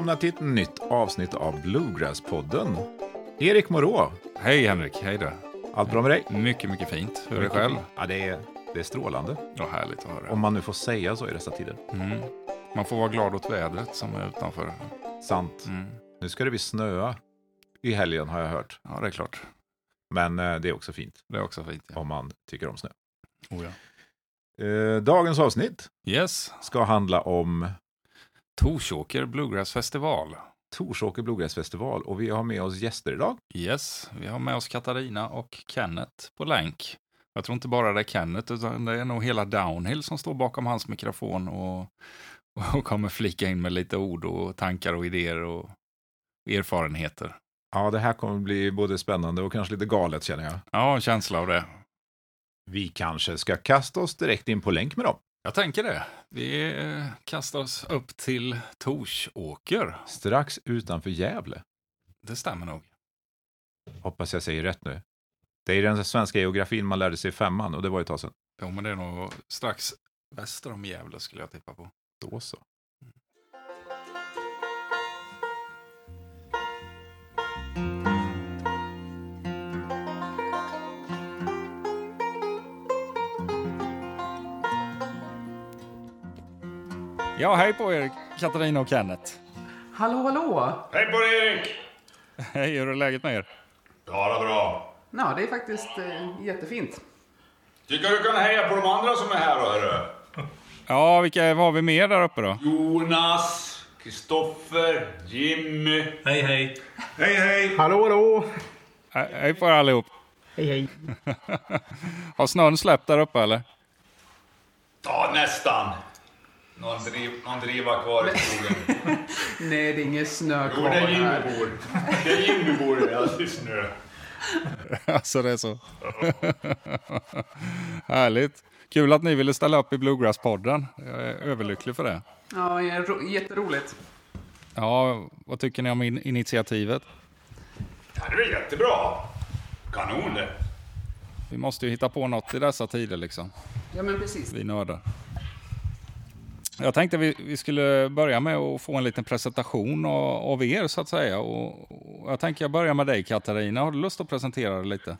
välkomna till ett nytt avsnitt av Bluegrass-podden. Erik Morå, Hej Henrik, hej där. allt bra med dig? Mycket, mycket fint. Hur är det själv? Ja, det är, det är strålande. Ja, härligt att höra. Om man nu får säga så i dessa tider. Mm. Man får vara glad åt vädret som är utanför. Sant. Mm. Nu ska det bli snöa i helgen har jag hört. Ja, det är klart. Men eh, det är också fint Det är också fint. Ja. om man tycker om snö. Oh, ja. Eh, dagens avsnitt Yes, ska handla om Torsåker Bluegrass festival. Torsåker Bluegrassfestival och vi har med oss gäster idag. Yes, vi har med oss Katarina och Kenneth på länk. Jag tror inte bara det är Kenneth, utan det är nog hela Downhill som står bakom hans mikrofon och, och kommer flika in med lite ord och tankar och idéer och erfarenheter. Ja, det här kommer bli både spännande och kanske lite galet känner jag. Ja, en känsla av det. Vi kanske ska kasta oss direkt in på länk med dem. Jag tänker det. Vi kastar oss upp till Torsåker. Strax utanför Gävle. Det stämmer nog. Hoppas jag säger rätt nu. Det är den svenska geografin man lärde sig i femman och det var ett tag sedan. Jo, men det är nog strax väster om Gävle skulle jag tippa på. Då så. Ja, hej på er, Katarina och Kenneth. Hallå, hallå! Hej på dig Erik! Hej, hur är läget med er? Ja, det är bra. Ja, det är faktiskt eh, jättefint. Tycker du kan heja på de andra som är här då, hörru? Ja, vilka vad har vi mer där uppe då? Jonas, Kristoffer, Jimmy. Hej, hej. Hej, hej! Hallå, hallå! He- Hej på er allihop. Hej, hej. Har snön släppt där uppe eller? Ja, nästan. Någon, driv, någon driva kvar i skogen. Nej, det är ingen snö Jo, kvar det är Jimmy här. bor. Det är Jimmy bor, det är alltid snö. alltså det är så. Härligt. Kul att ni ville ställa upp i Bluegrass-podden. Jag är överlycklig för det. Ja, det är ro- jätteroligt. Ja, vad tycker ni om in- initiativet? Ja, det är jättebra. Kanon det. Vi måste ju hitta på något i dessa tider liksom. Ja, men precis. Vi nördar. Jag tänkte vi, vi skulle börja med att få en liten presentation av, av er så att säga. Och, och jag tänker jag börjar med dig Katarina. Har du lust att presentera dig lite?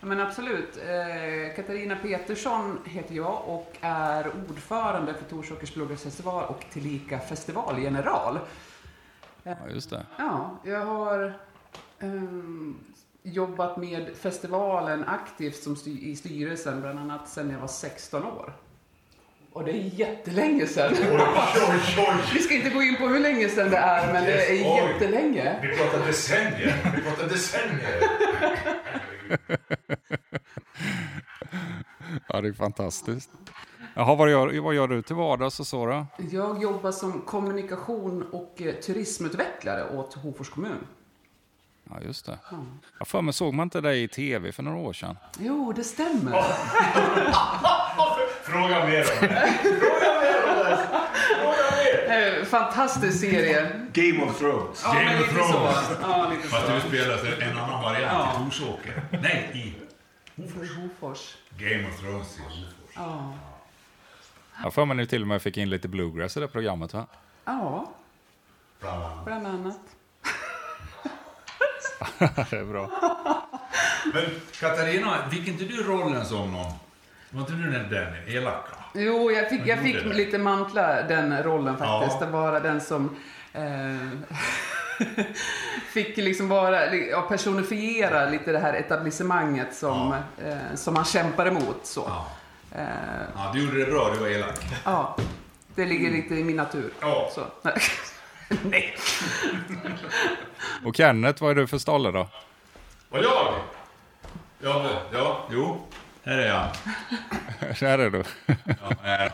Ja, men absolut. Eh, Katarina Petersson heter jag och är ordförande för Torsåkers Bluegrassfestival och tillika festivalgeneral. Ja, just det. Ja, jag har ehm, jobbat med festivalen aktivt som styr, i styrelsen, bland annat sedan jag var 16 år. Och det är jättelänge sedan. Vi ska inte gå in på hur länge sedan det är, men det är Oj. jättelänge. Vi pratar decennier. Vi pratar decennier. Ja, det är fantastiskt. Jaha, vad gör, vad gör du till vardags och så då? Jag jobbar som kommunikation och eh, turismutvecklare åt Hofors kommun. Ja, just det. Jag för mig såg man inte dig i tv för några år sedan. Jo, det stämmer. Fråga mer om det. Fråga mer om det. Fråga mer. Fantastisk serie. Game of Thrones. Ja, men lite så. Ja, lite Fast så. du spelar en annan variant Ja. i Torsåker. Nej, i Hofors. Game of Thrones i Hofors. Ja. Jag för mig nu till och med fick in lite bluegrass i det programmet va? Ja, Bland annat. bland annat. det är bra. Men Katarina, fick inte du rollen som någon? Var inte du den där elaka? Jo, jag fick, jag fick lite mantla den rollen faktiskt. Ja. Det vara den som eh, fick liksom vara, ja, personifiera lite det här etablissemanget som, eh, som han kämpar emot. Så. Ja. Eh, ja, du gjorde det bra, du var elak. ja, det ligger lite i min natur. Ja. Så. Nej. Och Kenneth, vad är du för stolle då? Och jag? Ja, ja, jo. Här är jag. Där är du. Ja, här.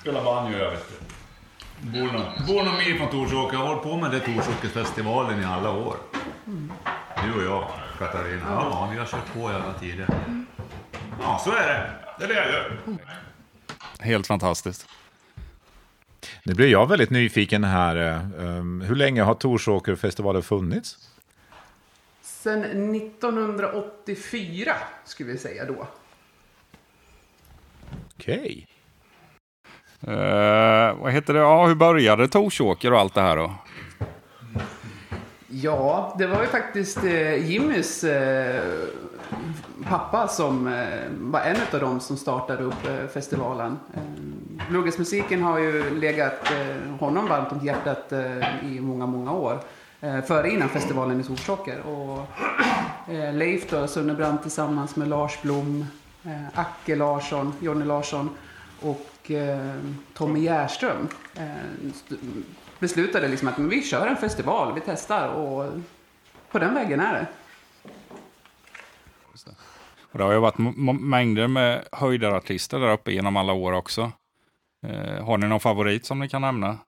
Spelar banjo jag vet du. Bor någon, mil från Torsåker. Jag har hållit på med det Torsåkersfestivalen i alla år. Du och jag, Katarina. Ja, vi har kört på i alla tider. Ja, så är det. Det är det jag gör. Helt fantastiskt. Nu blir jag väldigt nyfiken här. eh, um, hur länge har Torsåkerfestivalen funnits? Sen 1984 skulle vi säga då. Okej. Eh, vad heter det? Ja, hur började Torsåker och allt det här då? Ja, det var ju faktiskt eh, Jimmys eh, pappa som eh, var en av dem som startade upp eh, festivalen. Eh, Bluegrassmusiken har ju legat eh, honom varmt om hjärtat eh, i många, många år. Eh, före innan festivalen i Torsåker. Och eh, Leif då, Sunnebrand tillsammans med Lars Blom, eh, Acke Larsson, Jonny Larsson och eh, Tommy Järström eh, beslutade liksom att men vi kör en festival, vi testar och på den vägen är det. Och det har ju varit mängder med höjdarartister där uppe genom alla år också. Eh, har ni någon favorit som ni kan nämna?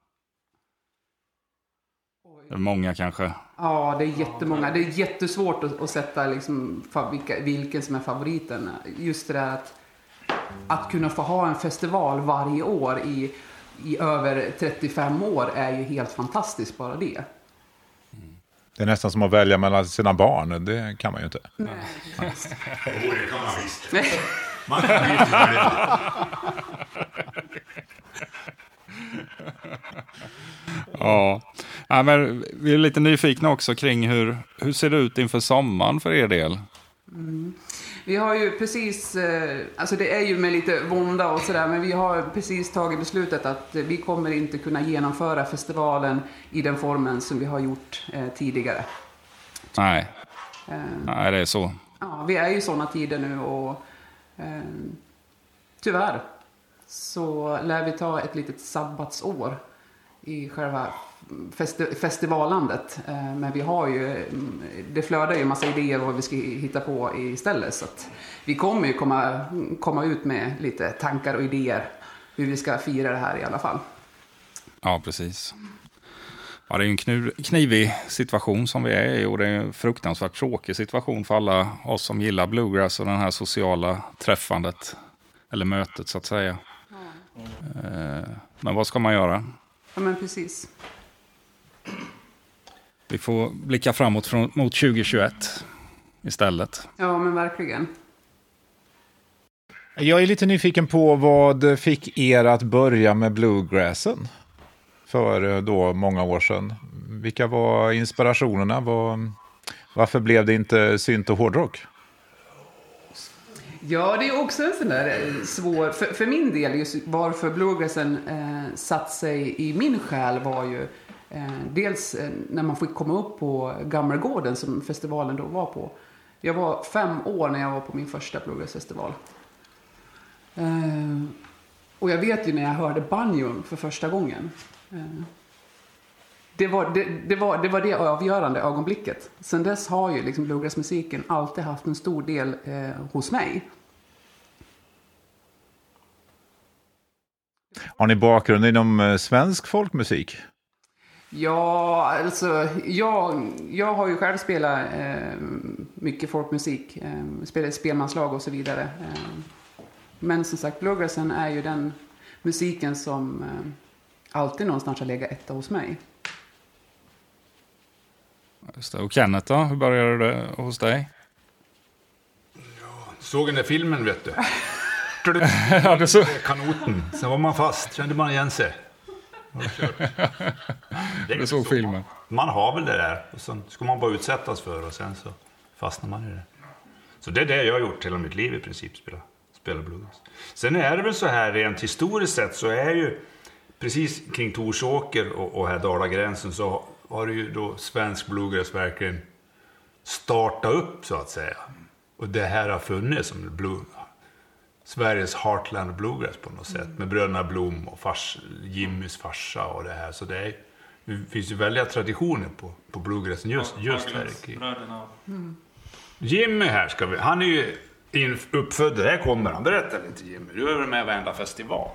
Många kanske. Ja, det är jättemånga. Det är jättesvårt att, att sätta liksom, vilka, vilken som är favoriten. Just det där att, att kunna få ha en festival varje år i, i över 35 år är ju helt fantastiskt bara det. Det är nästan som att välja mellan sina barn. Det kan man ju inte. Jo, det kan man visst. Man kan visst välja. Ja. ja men vi är lite nyfikna också kring hur, hur ser det ut inför sommaren för er del? Vi har ju precis, eh, alltså det är ju med lite vånda och sådär, men vi har precis tagit beslutet att vi kommer inte kunna genomföra festivalen i den formen som vi har gjort eh, tidigare. Nej, Eh, nej det är så. Ja, vi är ju i sådana tider nu och eh, tyvärr så lär vi ta ett litet sabbatsår i själva festi- festivalandet. Eh, men vi har ju, mm, det flödar ju en massa idéer vad vi ska hitta på istället. Så att vi kommer ju komma, komma ut med lite tankar och idéer hur vi ska fira det här i alla fall. Ja, precis. Ja, det är en knu- knivig situation som vi är i och det är en fruktansvärt tråkig situation för alla oss som gillar bluegrass och det här sociala träffandet, eller mötet så att säga. Eh, Men vad ska man göra? Ja, men precis. Vi får blicka framåt från, mot 2021 istället. Ja, men verkligen. Jag är lite nyfiken på vad fick er att börja med bluegrassen för eh, då många år sedan. Vilka var inspirationerna? Var, varför blev det inte synt och hårdrock? Ja, det är också en sån där eh, svår... För, för min del, just varför bluegrassen eh, satt sig i min själ var ju eh, dels eh, när man fick komma upp på Gammelgården som festivalen då var på. Jag var fem år när jag var på min första bluegrassfestival. Eh, och jag vet ju när jag hörde banjon för första gången. Eh, det var det, det, var, det var det avgörande ögonblicket. Sen dess har ju liksom bluegrassmusiken alltid haft en stor del eh, hos mig. Har ni bakgrund inom eh, svensk folkmusik? Ja, alltså jag, jag har ju själv spelat eh, mycket folkmusik, eh, spelat spelmanslag och så vidare. Eh, men som sagt, bluegrassen är ju den musiken som eh, alltid någonstans har legat etta hos mig. Just det. Och Kenneth då, hur började det hos dig? Såg den där filmen vet du. Kanoten. Sen var man fast, kände man igen sig. Det är Du såg så. filmen. Man har väl det där. Och sen ska man bara utsättas för och sen så fastnar man i det. Så det är det jag har gjort hela mitt liv i princip, spela, spela blues. Sen är det väl så här rent historiskt sett så är ju precis kring Torsåker och, och här Dalagränsen så har det ju då svensk bluegrass verkligen startat upp så att säga. Och det här har funnits som blue, Sveriges Heartland Bluegrass på något sätt. Med Bröderna Blom och fars, Jimmys farsa och det här. Så det, är, det finns ju väldiga traditioner på, på bluegrassen just, just här i Bröderna. Jimmy här ska vi, han är ju in, uppfödd, där kommer han. Berätta lite Jimmy, du är väl med varenda festival?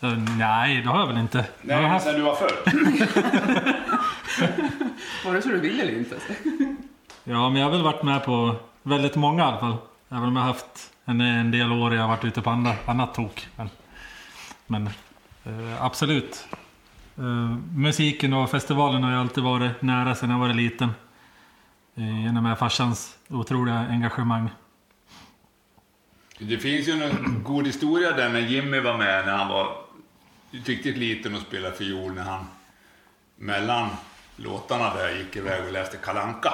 Eh, nej, det har jag väl inte. jag har haft... sen du var född. Var det så du ville eller inte? Ja, men jag har väl varit med på väldigt många i alla fall. Även om jag har haft en, en del år jag har varit ute på andra, annat tok. Men, men eh, absolut. Eh, musiken och festivalen har ju alltid varit nära sedan jag var liten. Eh, genom med farsans otroliga engagemang. Det finns ju en god historia där när Jimmy var med när han var riktigt liten och spelade fiol när han mellan låtarna där gick iväg och läste Kalanka.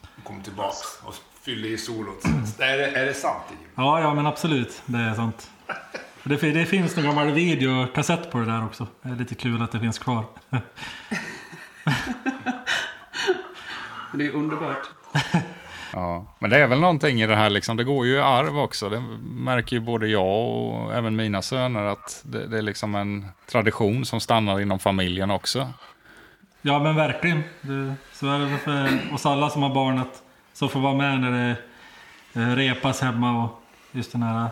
Och kom tillbaks och fyllde i solot. Är det, är det sant? Ja, ja men absolut. Det är sant. Det, det finns en gammal videokassett på det där också. Det är lite kul att det finns kvar. Det är underbart. Ja, men det är väl någonting i det här liksom. Det går ju i arv också. Det märker ju både jag och även mina söner att det, det är liksom en tradition som stannar inom familjen också. Ja men verkligen. Det, så är det väl för oss alla som har barn att som får vara med när det eh, repas hemma och just den här...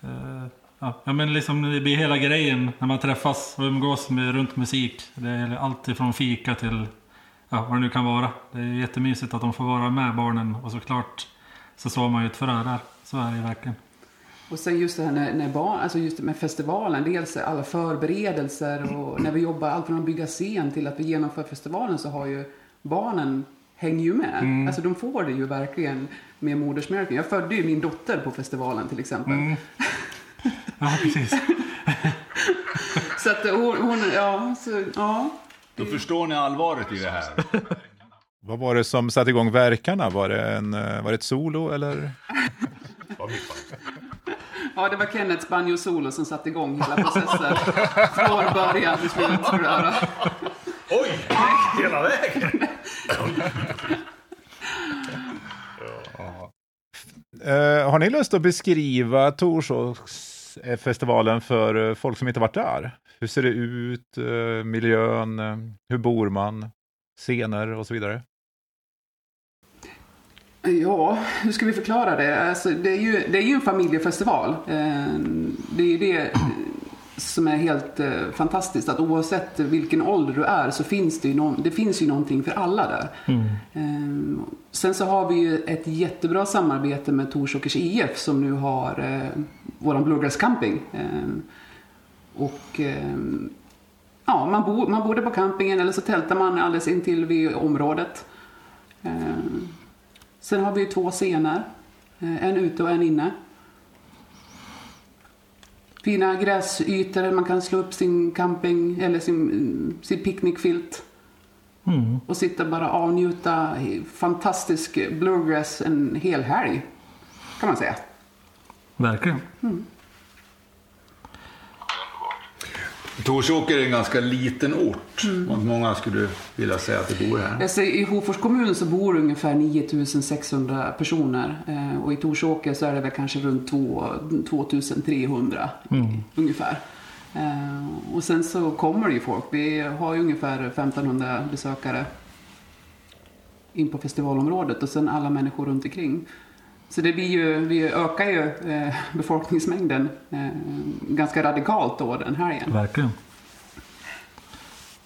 Eh, ja, men liksom det blir hela grejen när man träffas och umgås med, runt musik. Det är allt ifrån fika till ja, vad det nu kan vara. Det är jättemysigt att de får vara med barnen och såklart så sår man ju ett frö där. Så är det ju verkligen. Och sen just det här när, när barn, alltså just med festivalen, dels alla förberedelser och när vi jobbar allt från att bygga scen till att vi genomför festivalen så har ju barnen hänger ju med. Alltså de får det ju verkligen med modersmjölken. Jag födde ju min dotter på festivalen till exempel. Ja precis. Så att hon, hon ja, så, ja. Då förstår ni allvaret i det här. Vad var det som satte igång verkarna? Var det, en, eh, var det ett solo eller? Ja, det var Kenneths banjo-solo som satte igång hela processen. Från början till slut. tror jag. Oj! Hela vägen! Eh, har ni lust att beskriva Torsåsfestivalen för eh, folk som inte varit där? Hur ser det ut? Eh, miljön? Hur bor man? Scener och så vidare? Ja, hur ska vi förklara det? Alltså, det, är ju, det är ju en familjefestival. Det är ju det som är helt eh, fantastiskt. Att oavsett vilken ålder du är så finns det ju, någon, det finns ju någonting för alla där. Eh, Sen så har vi ju ett jättebra samarbete med Torsåkers IF som nu har eh, våran Bluegrass camping. Eh, och eh, ja, man, bor, man bor på campingen eller så tältar man alldeles intill vid området. Eh, Sen har vi ju två scener. Eh, En ute och en inne. Fina gräsytor där man kan slå upp sin camping eller sin, sin picknickfilt. Mm. Och sitta bara avnjuta fantastisk bluegrass en hel helg. Kan man säga. Verkligen. Torsåker är en ganska liten ort. Och många skulle vilja säga att det bor här. Säger, I Hofors kommun så bor ungefär 9600 personer. Eh, och i Torsåker så är det väl kanske runt två- 2300 ungefär. Eh, och sen så kommer det ju folk. Vi har ju ungefär 1500 besökare in på festivalområdet och sen alla människor runt omkring. Så det blir ju, vi ökar ju eh, befolkningsmängden eh, ganska radikalt då den här igen. Verkligen.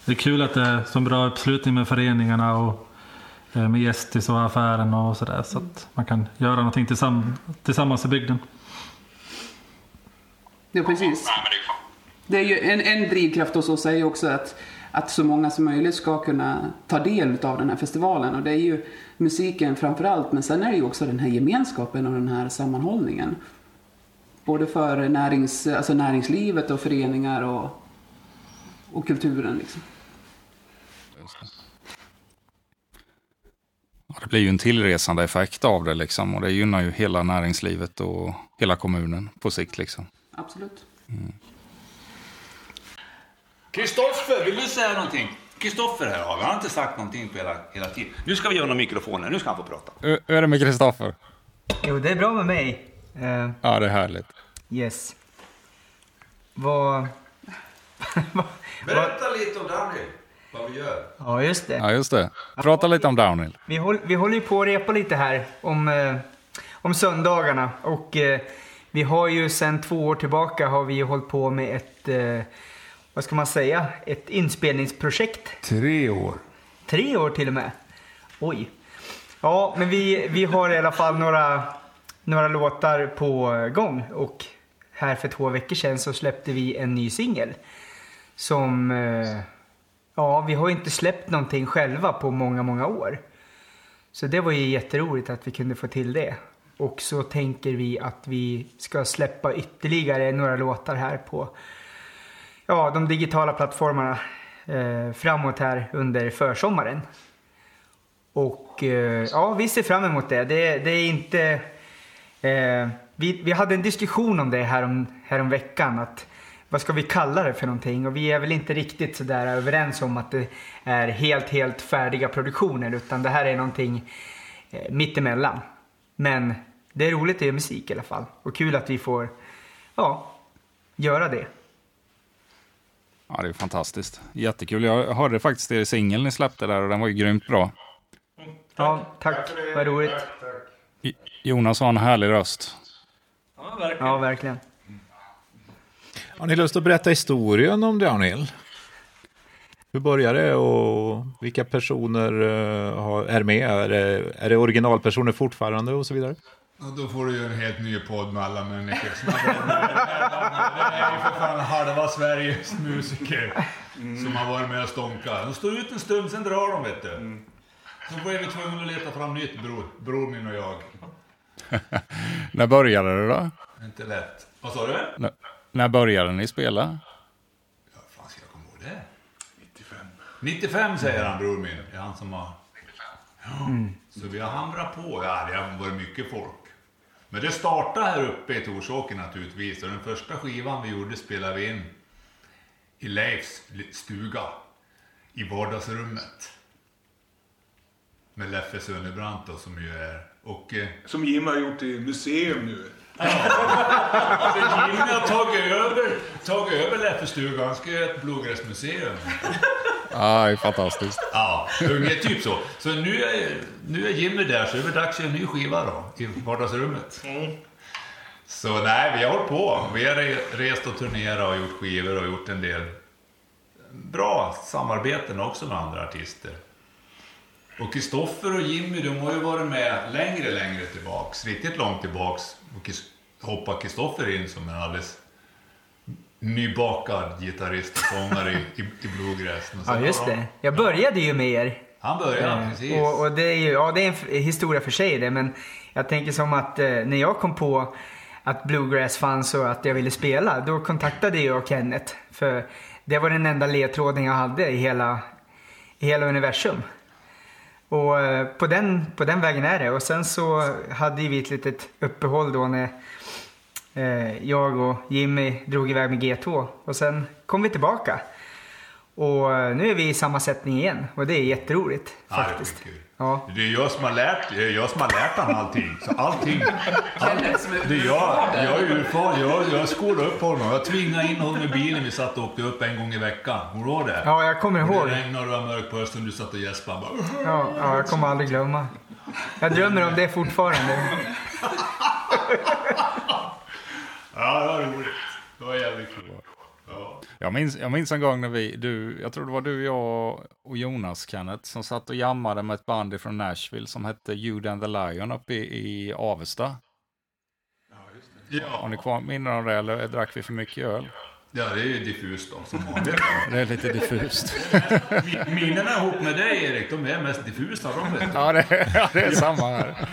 Det är kul att det är så bra uppslutning med föreningarna och eh, med Gästis och affären och sådär. Så att man kan göra någonting tillsamm- tillsammans i bygden. Ja, precis. Det är ju en, en drivkraft hos oss är ju också att, att så många som möjligt ska kunna ta del av den här festivalen. Och det är ju musiken framför allt, men sen är det ju också den här gemenskapen och den här sammanhållningen. Både för närings, alltså näringslivet och föreningar och, och kulturen. Liksom. Det blir ju en tillresande effekt av det liksom och det gynnar ju hela näringslivet och hela kommunen på sikt liksom. Absolut. Kristoffer, vill du säga någonting? Kristoffer här har vi. Han har inte sagt någonting på hela, hela tiden. Nu ska vi ge honom mikrofonen. Nu ska han få prata. Hur är det med Kristoffer? Jo, det är bra med mig. Eh, Ja, det är härligt. yes. Vad... Berätta lite om Daniel. Vad vi gör. Ja, just det. Ja, just det. Prata lite om Downhill. Vi, håll, vi håller ju på att repa lite här om, eh, om söndagarna. Och eh, vi har ju sedan två år tillbaka har vi ju hållit på med ett, eh, vad ska man säga, ett inspelningsprojekt. Tre år. Tre år till och med. Oj. Ja, men vi, vi har i alla fall några, några låtar på gång. Och här för två veckor sedan så släppte vi en ny singel. Som... eh, Ja, vi har inte släppt någonting själva på många, många år. Så det var ju jätteroligt att vi kunde få till det. Och så tänker vi att vi ska släppa ytterligare några låtar här på ja, de digitala plattformarna. eh, framåt här under försommaren. Och eh, ja, vi ser fram emot det. Det, det är inte... Eh, vi, vi hade en diskussion om det här om, här om veckan. Att, vad ska vi kalla det för någonting? Och vi är väl inte riktigt sådär överens om att det är helt, helt färdiga produktioner. Utan det här är någonting eh, mittemellan. Men det är roligt att göra musik i alla fall. Och kul att vi får ja, göra det. Ja, det är fantastiskt. Jättekul. Jag hörde faktiskt er singel ni släppte där och den var ju grymt bra. Ja, tack. Vad roligt. I- Jonas har en härlig röst. Ja, verkligen. Ja, verkligen. Har ni lust att berätta historien om Downhill? Hur började det och vilka personer eh, är med? Är det, är det originalpersoner fortfarande och så vidare? Och då får du ju en helt ny podd med alla människor som har varit med. Det är ju för fan halva Sveriges musiker som har varit med och stånkat. De står ut en stund, sen drar de vet du. Så blev vi tvungna att leta fram nytt bror, bror min och jag. När började det då? Inte lätt. Vad sa du? N- när började ni spela? Ja, fan ska jag komma ihåg det? 95. 95 säger han bror min. Det är han som har... Ja. Så vi har hamrat på. Ja, det har varit mycket folk. Men det startade här uppe i Torsåker naturligtvis. Och den första skivan vi gjorde spelade vi in i Leifs stuga. I vardagsrummet. Med Leffe Sönnebrant då, som ju är... Och... Eh, Som Jim har gjort i museum nu. alltså Jimmy har tagit över, tagit över Leffes stuga. Han ska göra ett bluegrassmuseum. Ja, det är fantastiskt. Ja, ungefär typ så. Så nu är, nu är Jimmy där, så är det dags att göra en ny skiva då, i vardagsrummet. Så nej, vi har hållit på. Vi har re- rest och turnerat och gjort skivor och gjort en del bra samarbeten också med andra artister. Och Kristoffer och Jimmy, de har ju varit med längre, längre tillbaks. Riktigt långt tillbaks. Och hoppade Kristoffer in som en alldeles nybakad gitarrist och sångare i, i, i bluegrass. Men sen Ja, just det. Jag började ju med er. Han började, Eh, precis. Och, och det är ju, ja det är en historia för sig det, men jag tänker som att eh, när jag kom på att bluegrass fanns och att jag ville spela, då kontaktade jag Kenneth. För det var den enda ledtråden jag hade i hela, i hela universum. Och eh, på den, på den vägen är det. Och sen så hade vi ett litet uppehåll då när jag och Jimmy drog iväg med G2. Och sen kom vi tillbaka. Och eh, nu är vi i samma sättning igen och det är jätteroligt Ja, det är faktiskt. Ja. Det är jag som har lärt, det är jag som har lärt han allting. Så allting. All, det är jag, jag är urfar, jag, jag skolade upp honom. Jag tvingade in honom i bilen. Vi satt och åkte upp en gång i veckan. Kommer du ihåg det? ja, jag kommer Och ihåg. det regnade och det var mörkt på hösten. Du satt och gäspade. Bara, Ja, ja, jag kommer aldrig glömma. Jag drömmer om det fortfarande. ja, det var roligt. Det var jävligt kul. Ja. Jag minns, jag minns en gång när vi, du, jag tror det var du, jag och Jonas, Kenneth, som satt och jammade med ett band från Nashville som hette Jude and the Lion uppe i, i Avesta. Har Ja. ni kvar minnen av det eller drack vi för mycket öl? ja, det är ju diffust då, som vanligt. Det är lite diffust. Mi- Minnena ihop med dig Erik, de är mest diffusa. De ja, det, ja, det är samma här.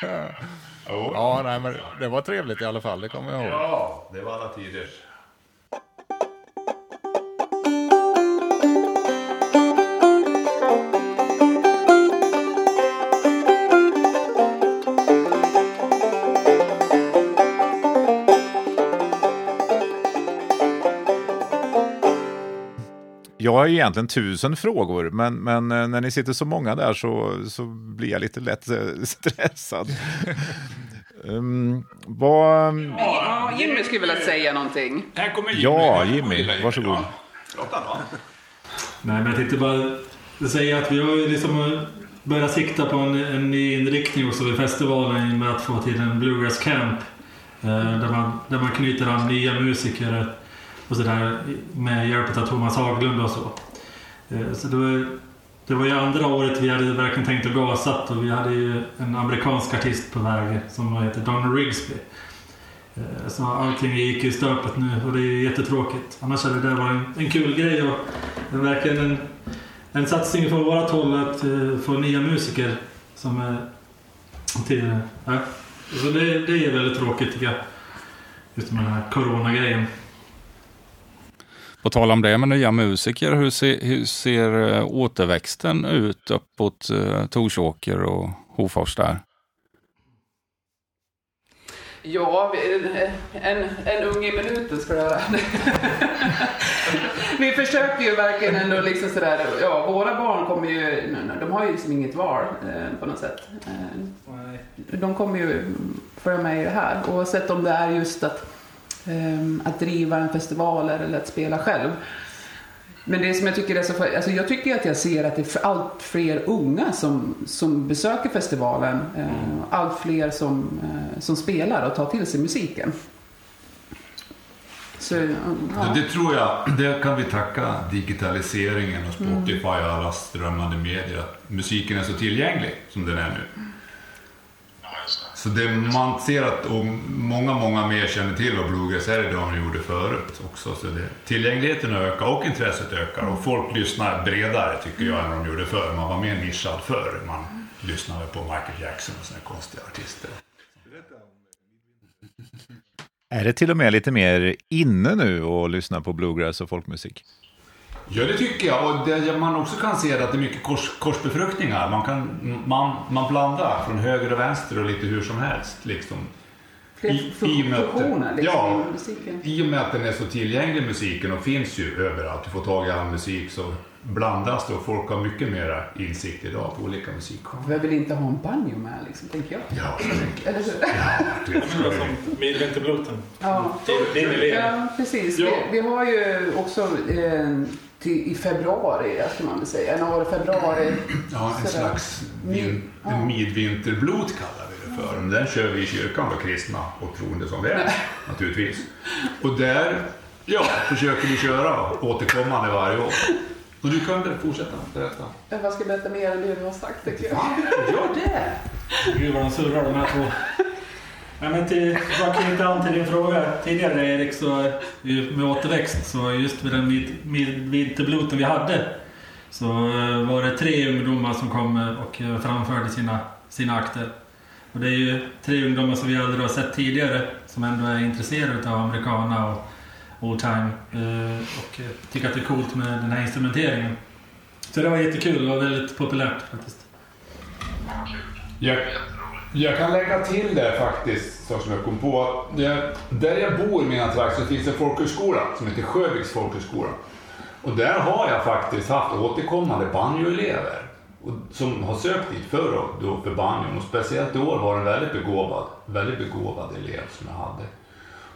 Oh. Ja, nej, men det var trevligt i alla fall, det kommer jag ihåg. Ja, det var alla tiders. Jag har egentligen tusen frågor, men, men eh, när ni sitter så många där så, så blir jag lite lätt eh, stressad. um, vad, Ja, Jimmy skulle vilja säga någonting. Här kommer Jimmy. ja, Jimmy, varsågod. Prata då. Nej, men jag tänkte bara säga att vi har ju liksom börjat sikta på en, en ny inriktning också vid festivalen med att få till en Bluegrass Camp. Eh, där, man, där man knyter an nya musiker och sådär med hjälp av Thomas Haglund och så. Eh, så det var, det var ju andra året vi hade verkligen tänkt att gasat och vi hade ju en amerikansk artist på väg som heter Don Rigsby. Eh, så allting gick i stöpet nu och det är jättetråkigt. Annars hade det där varit en, en kul grej och det är verkligen en, en satsning från vårt håll att eh, få nya musiker som är till... Ja. Så det, det är väldigt tråkigt tycker jag. Just med den här coronagrejen. På tal om det med nya musiker, hur ser, hur ser eh, återväxten ut uppåt uh, Torsåker och Hofors där? Ja, vi- en, en ung i minuten ska det göra. vi försöker ju verkligen ändå liksom sådär, ja våra barn kommer ju, de har ju liksom inget val eh, på något sätt. Eh, de kommer ju följa med i det här oavsett om det är just att, Ehm, att driva en festival eller att spela själv. Men det som jag tycker är så alltså jag tycker att jag ser att det är allt fler unga som, som besöker festivalen. Mm. allt fler som, eh, som spelar och tar till sig musiken. Så, ja. Det tror jag, det kan vi tacka digitaliseringen och Spotify och alla strömmande medier. Att musiken är så tillgänglig som den är nu. Så det man ser att och många, många mer känner till vad bluegrass är idag än de gjorde förut också. Så det, tillgängligheten ökar och intresset ökar och folk lyssnar bredare tycker jag än de gjorde förr. Man var mer nischad förr. Man lyssnade på Michael Jackson och sådana konstiga artister. Är det till och med lite mer inne nu att lyssna på bluegrass och folkmusik? Ja, det tycker jag. Och det man också kan se är att det är mycket kors, korsbefruktningar. Man, kan, man, man blandar från höger och vänster och lite hur som helst. Liksom. I- i och med att- ja. i och med att den är så tillgänglig musiken och finns ju överallt, du får tag i all musik, så blandas det och folk har mycket mer insikt idag på olika musikgenrer. Vem vill inte ha en banjo med liksom, tänker jag. Ja, Eller hur? det Midvinterbluten. Ja, Din elev. ja precis. Ja. Vi, vi har ju också eh, till, i februari, ska man väl säga, januari, februari. Ja, en Sådär. slags vin, Ja. midvinterblot kallar vi det för. Men Den kör vi i kyrkan för kristna och troende som vi är, naturligtvis. Och där ja, försöker vi köra återkommande varje år. Och du kan väl fortsätta berätta? Jag ska berätta mer än det du har sagt, tycker jag. Gör det! Gud vad de surrar de här två. Ja, men till, för att knyta an till din fråga tidigare Erik, så med återväxt, så just vid den vinterbloten vi hade så eh, var det tre ungdomar som kom eh, och eh, framförde sina, sina akter. Och det är ju tre ungdomar som vi aldrig har sett tidigare som ändå är intresserade av americana och old time och tycker att det är coolt med den här instrumenteringen. Så det var jättekul och väldigt populärt faktiskt. Jag, jag kan lägga till det faktiskt, så som jag kom på. Där jag bor i mina trakter så finns en folkhögskola som heter Sjöviks folkhögskola. Och där har jag faktiskt haft återkommande banjoelever som har sökt dit förr och då för banjon. Och speciellt i år var det en väldigt begåvad, väldigt begåvad elev som jag hade.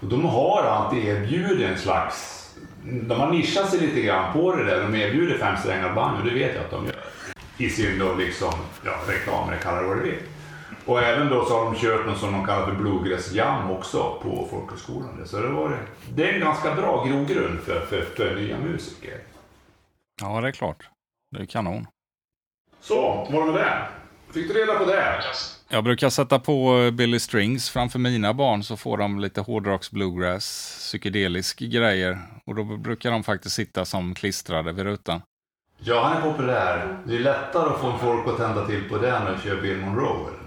Och de har alltid erbjudit en slags... De har nischat sig lite grann på det där. De erbjuder fem strängar banjo, det vet jag att de gör. I sin då liksom, ja, reklam, eller kalla det vad du vill. Och även då så har de kört något som de kallar för Bluegrass Jam också på folkhögskolan. Så det, var, det är en ganska bra grogrund för, för, för nya musiker. Ja, det är klart. Det är kanon. Så, var det med det? Fick du reda på det? Jag brukar sätta på eh, Billy Strings framför mina barn så får de lite hårdrocks, bluegrass, psykedelisk grejer. Och då brukar de faktiskt sitta som klistrade vid rutan. Ja, han är populär. Det är lättare att få folk att tända till på den och köra Bill Monroe.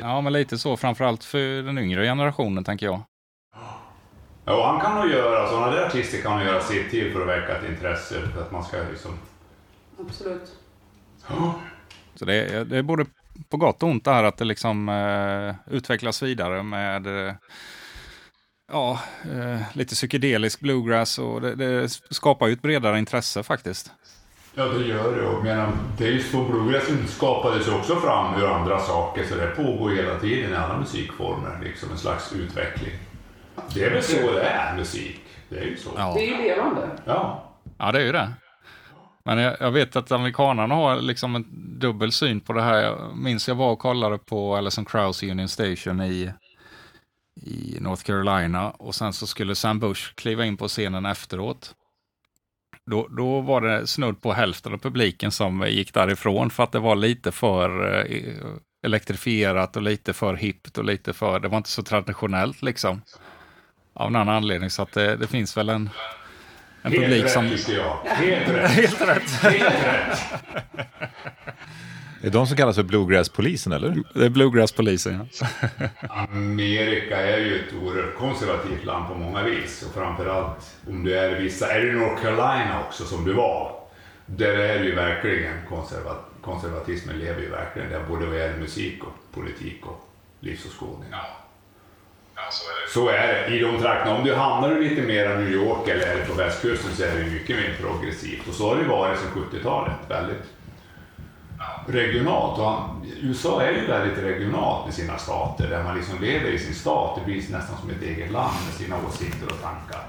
Ja, men lite så. Framförallt för den yngre generationen, tänker jag. Ja, han kan nog göra, sådana där artister kan nog göra sitt till för att väcka ett intresse. För att man ska liksom... Absolut. Så det är, det är både på gott och ont det här att det liksom eh, utvecklas vidare med eh, ja, eh, lite psykedelisk bluegrass och det, det skapar ju ett bredare intresse faktiskt. Ja, det gör det. Och jag menar, det är ju så bluegrassen skapades också fram ur andra saker, så det pågår hela tiden i alla musikformer, liksom en slags utveckling. Det är väl så det är, musik. Det är ju så. Ja. Det är ju levande. Ja. Ja, det är ju det. Men jag, jag vet att amerikanerna har liksom en dubbel syn på det här. Jag minns jag var och kollade på Alison Krauss Union Station i, i North Carolina och sen så skulle Sam Bush kliva in på scenen efteråt. Då, då var det snudd på hälften av publiken som gick därifrån för att det var lite för eh, elektrifierat och lite för hippt och lite för, det var inte så traditionellt liksom. Av någon anledning så att det, det finns väl en, en Helt publik rätt som... tycker jag. Helt rätt. Helt rätt. Helt rätt. Det är de som kallas för Bluegrass-polisen, eller? Det är Bluegrass-polisen, ja. Amerika är ju ett oerhört konservativt land på många vis. Och framförallt om du är i vissa, är det North Carolina också som du var. Där är det ju verkligen konserva, konservatismen lever ju verkligen där både vad gäller musik och politik och livsåskådning. Ja. Ja, så är det. Så är det i de trakterna. Om du hamnar i lite mer New York eller på västkusten så är det mycket mer progressivt. Och så har det varit sedan 70-talet. Väldigt regionalt. Och USA är ju väldigt regionalt med sina stater. Där man liksom lever i sin stat. Det blir nästan som ett eget land med sina åsikter och tankar.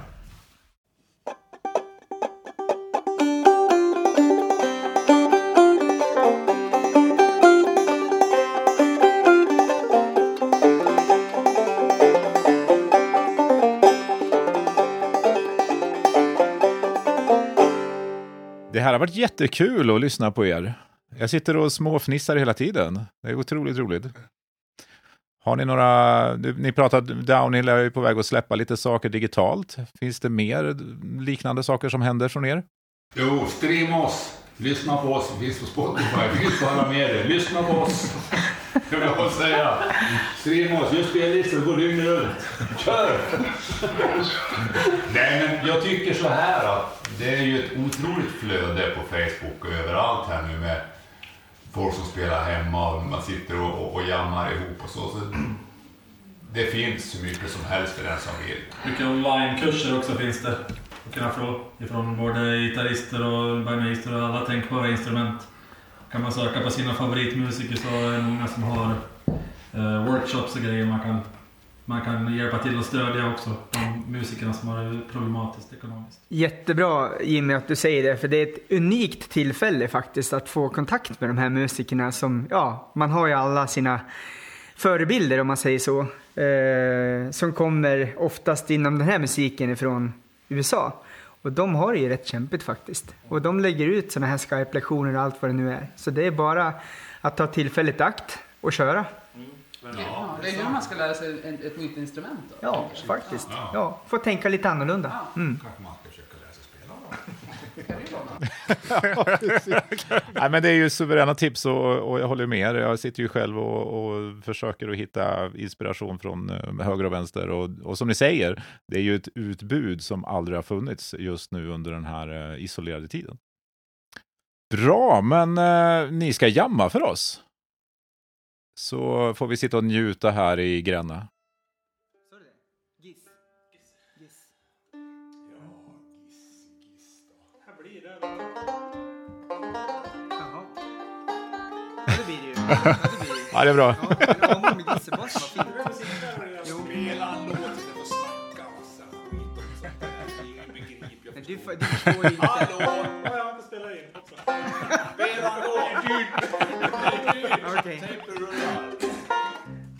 Det här har varit jättekul att lyssna på er. Jag sitter och småfnissar hela tiden. Det är otroligt roligt. Har ni några, ni pratade, Downhill är ju på väg att släppa lite saker digitalt. Finns det mer liknande saker som händer från er? Jo, streama oss. Lyssna på oss. Finns på Spotify. Finns på alla medier. Lyssna på oss. Det vill jag säga. Streama oss. Just spellistor går dygnet runt. Kör! Nej, men jag tycker så här att det är ju ett otroligt flöde på Facebook och överallt här nu med folk som spelar hemma och man sitter och, och, och jammar ihop och så. så. Det finns hur mycket som helst för den som vill. Mycket onlinekurser också finns det. Att kunna få ifrån både gitarrister och bangerister och alla tänkbara instrument. Kan man söka på sina favoritmusiker så är det många som har eh, workshops och grejer man kan, man kan hjälpa till och stödja också. De musikerna som har det problematiskt ekonomiskt. Jättebra Jimmy att du säger det, för det är ett unikt tillfälle faktiskt att få kontakt med de här musikerna som, ja, man har ju alla sina förebilder om man säger så, eh, som kommer oftast inom den här musiken ifrån USA. Och de har det ju rätt kämpigt faktiskt. Och de lägger ut sådana här Skype-lektioner och allt vad det nu är. Så det är bara att ta tillfället i akt och köra. Ja, det är nu man ska lära sig ett, ett nytt instrument. Då, Ja, faktiskt. Ja, få tänka lite annorlunda. Mm. Kanske man ska försöka lära sig spela. Nej, men det är ju suveräna tips och, och jag håller med. er. Jag sitter ju själv och, och försöker att hitta inspiration från eh, höger och vänster. Och, och som ni säger, det är ju ett utbud som aldrig har funnits just nu under den här eh, isolerade tiden. Bra, men eh, ni ska jamma för oss. Så får vi sitta och njuta här i Gränna. Ja, det är bra. Men Du, får- du förstår ju inte. Hallå! jag har inte spelat in också. Spela en låt! Okej. Tejpen rullar.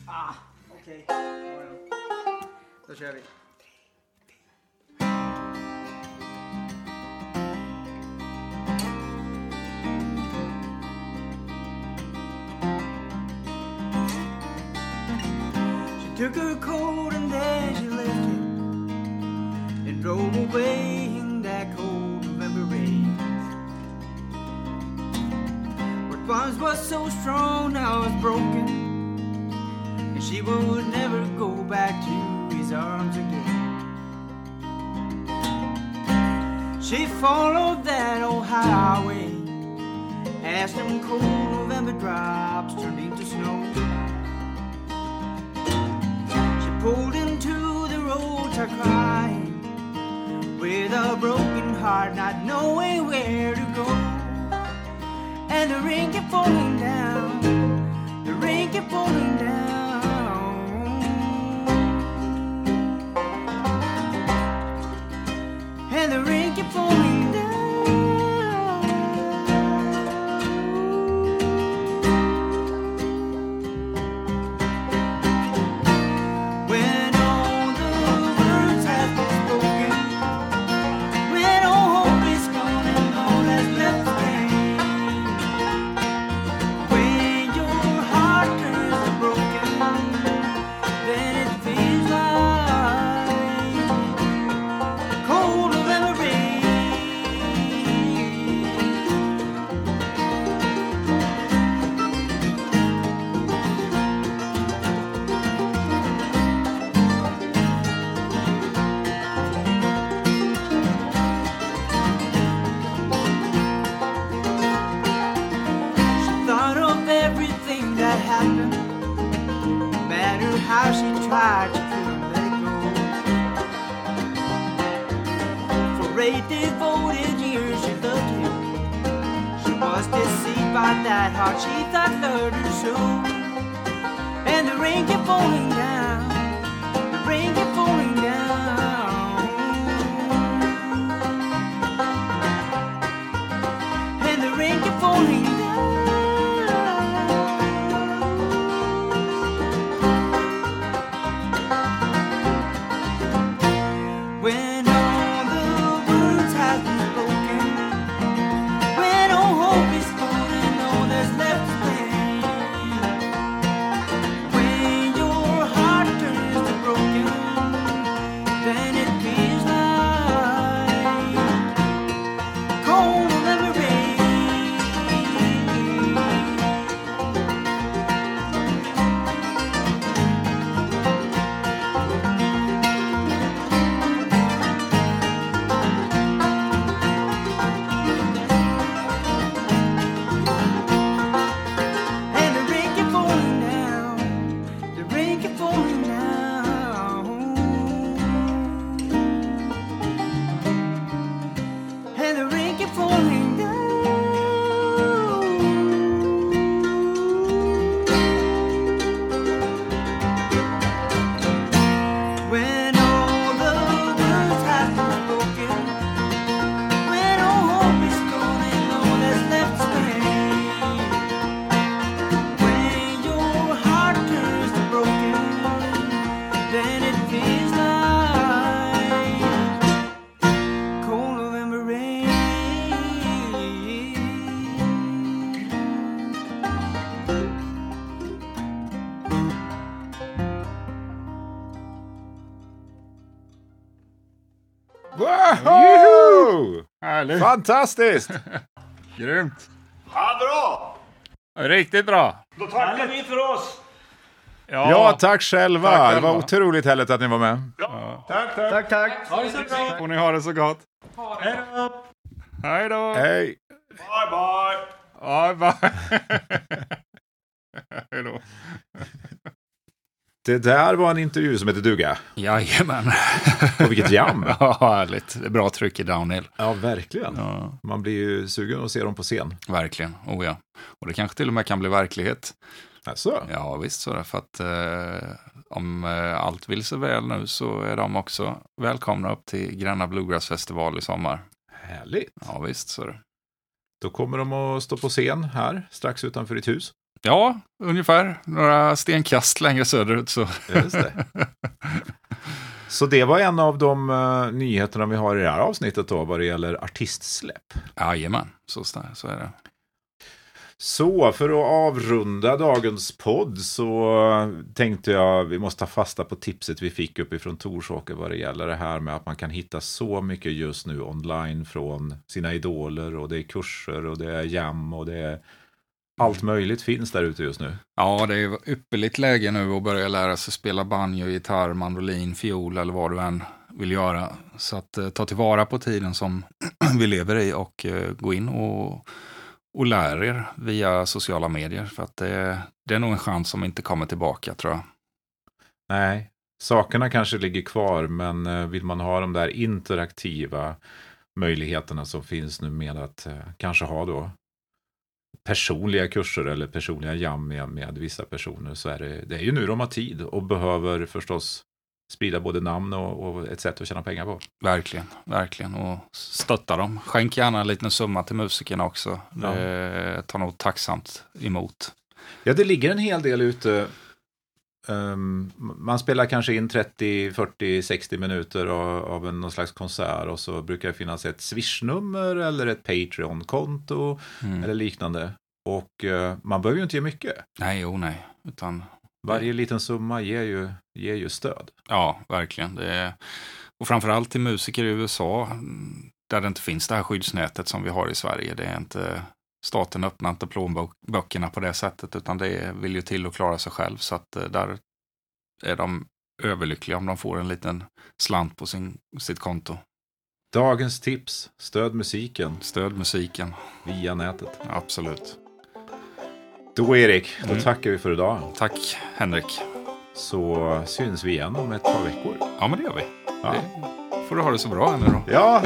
Ah, okej. Ja, ja. Då kör vi. She took her coat and then she left it and drove away Once was so strong now is broken and she would never go back to his arms again. She followed that old highway as them cold November drops turned into snow. She pulled into the road to crying with a broken heart, not knowing where to go. And the rain kept falling down, the rain kept falling down. And the rain kept falling Fantastiskt! Grymt. Ja, bra! Riktigt bra. Då tackar vi för oss. Ja, tack själva. Tack Det var otroligt härligt att ni var med. Tack, tack. Tack, tack. Får ni ha det så gott. Hej då. Hej! Bye, bye. Ja, bye. Hej då. Det där var en intervju som heter duga. Jajamän. Och vilket jam! Ja, härligt. Bra tryck i downhill. Ja, verkligen. Ja, Man blir ju sugen att se dem på scen. verkligen. Oh ja. Och det kanske till och med kan bli verklighet. Alltså, Ja, visst så. För att eh, om eh, allt vill sig väl nu så är de också välkomna upp till Gränna Bluegrass festival i sommar. härligt. Ja, visst så. Då kommer de att stå på scen här, strax utanför ditt hus. Ja, ungefär. Några stenkast längre söderut så. Det. Så det var en av de uh, nyheterna vi har i det här avsnittet då, vad det gäller artistsläpp. Jajamän, så, så är det. Så för att avrunda dagens podd så tänkte jag vi måste ta fasta på tipset vi fick uppifrån Torsåker vad det gäller det här med att man kan hitta så mycket just nu online från sina idoler och det är kurser och det är jam och det är allt möjligt finns där ute just nu. Ja, det är ypperligt läge nu att börja lära sig spela banjo, gitarr, mandolin, fiol eller vad du än vill göra. Så att eh, ta tillvara på tiden som vi lever i och eh, gå in och, och lär er via sociala medier. För att det, det är nog en chans som inte kommer tillbaka tror jag. Nej, sakerna kanske ligger kvar men eh, vill man ha de där interaktiva möjligheterna som finns nu med att eh, kanske ha då personliga kurser eller personliga jam med, med vissa personer så är det, det är ju nu de har tid och behöver förstås sprida både namn och, och ett sätt att tjäna pengar på. Verkligen, verkligen. Och stötta dem. Skänk gärna en liten summa till musikerna också. Det tar nog tacksamt emot. Ja, det ligger en hel del ute. Ehm, man spelar kanske in 30, 40, 60 minuter av, av en, någon slags konsert och så brukar det finnas ett swishnummer eller ett Patreon-konto Mm. eller liknande. Och eh, man behöver ju inte ge mycket. Nej, jo nej. Utan Varje liten summa ger ju, ger ju stöd. Ja, verkligen. Det är, och framförallt till musiker i USA, mm, där det inte finns det här skyddsnätet som vi har i Sverige. Det är inte, staten öppnar inte plånböckerna på det sättet, utan det vill ju till att klara sig själv. Så att eh, där är de överlyckliga om de får en liten slant på sin, sitt konto. Dagens tips, stöd musiken Stöd musiken, via nätet. absolut. Då Erik, då Mm. tackar vi för idag. Tack Henrik. så syns vi igen om ett par veckor. Ja, men det gör vi. Ja. Det får du ha det så bra nu då. Ja,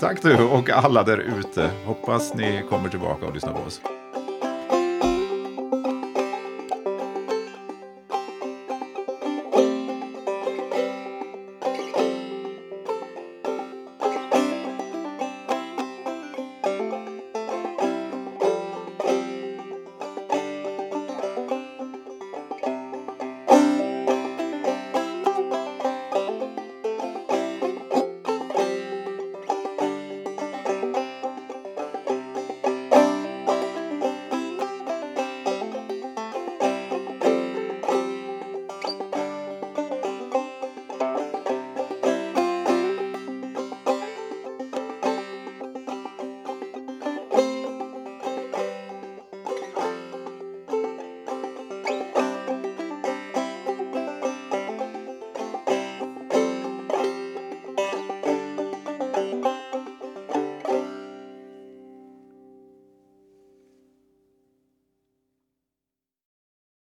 tack du och alla där ute. Hoppas ni kommer tillbaka och lyssnar på oss.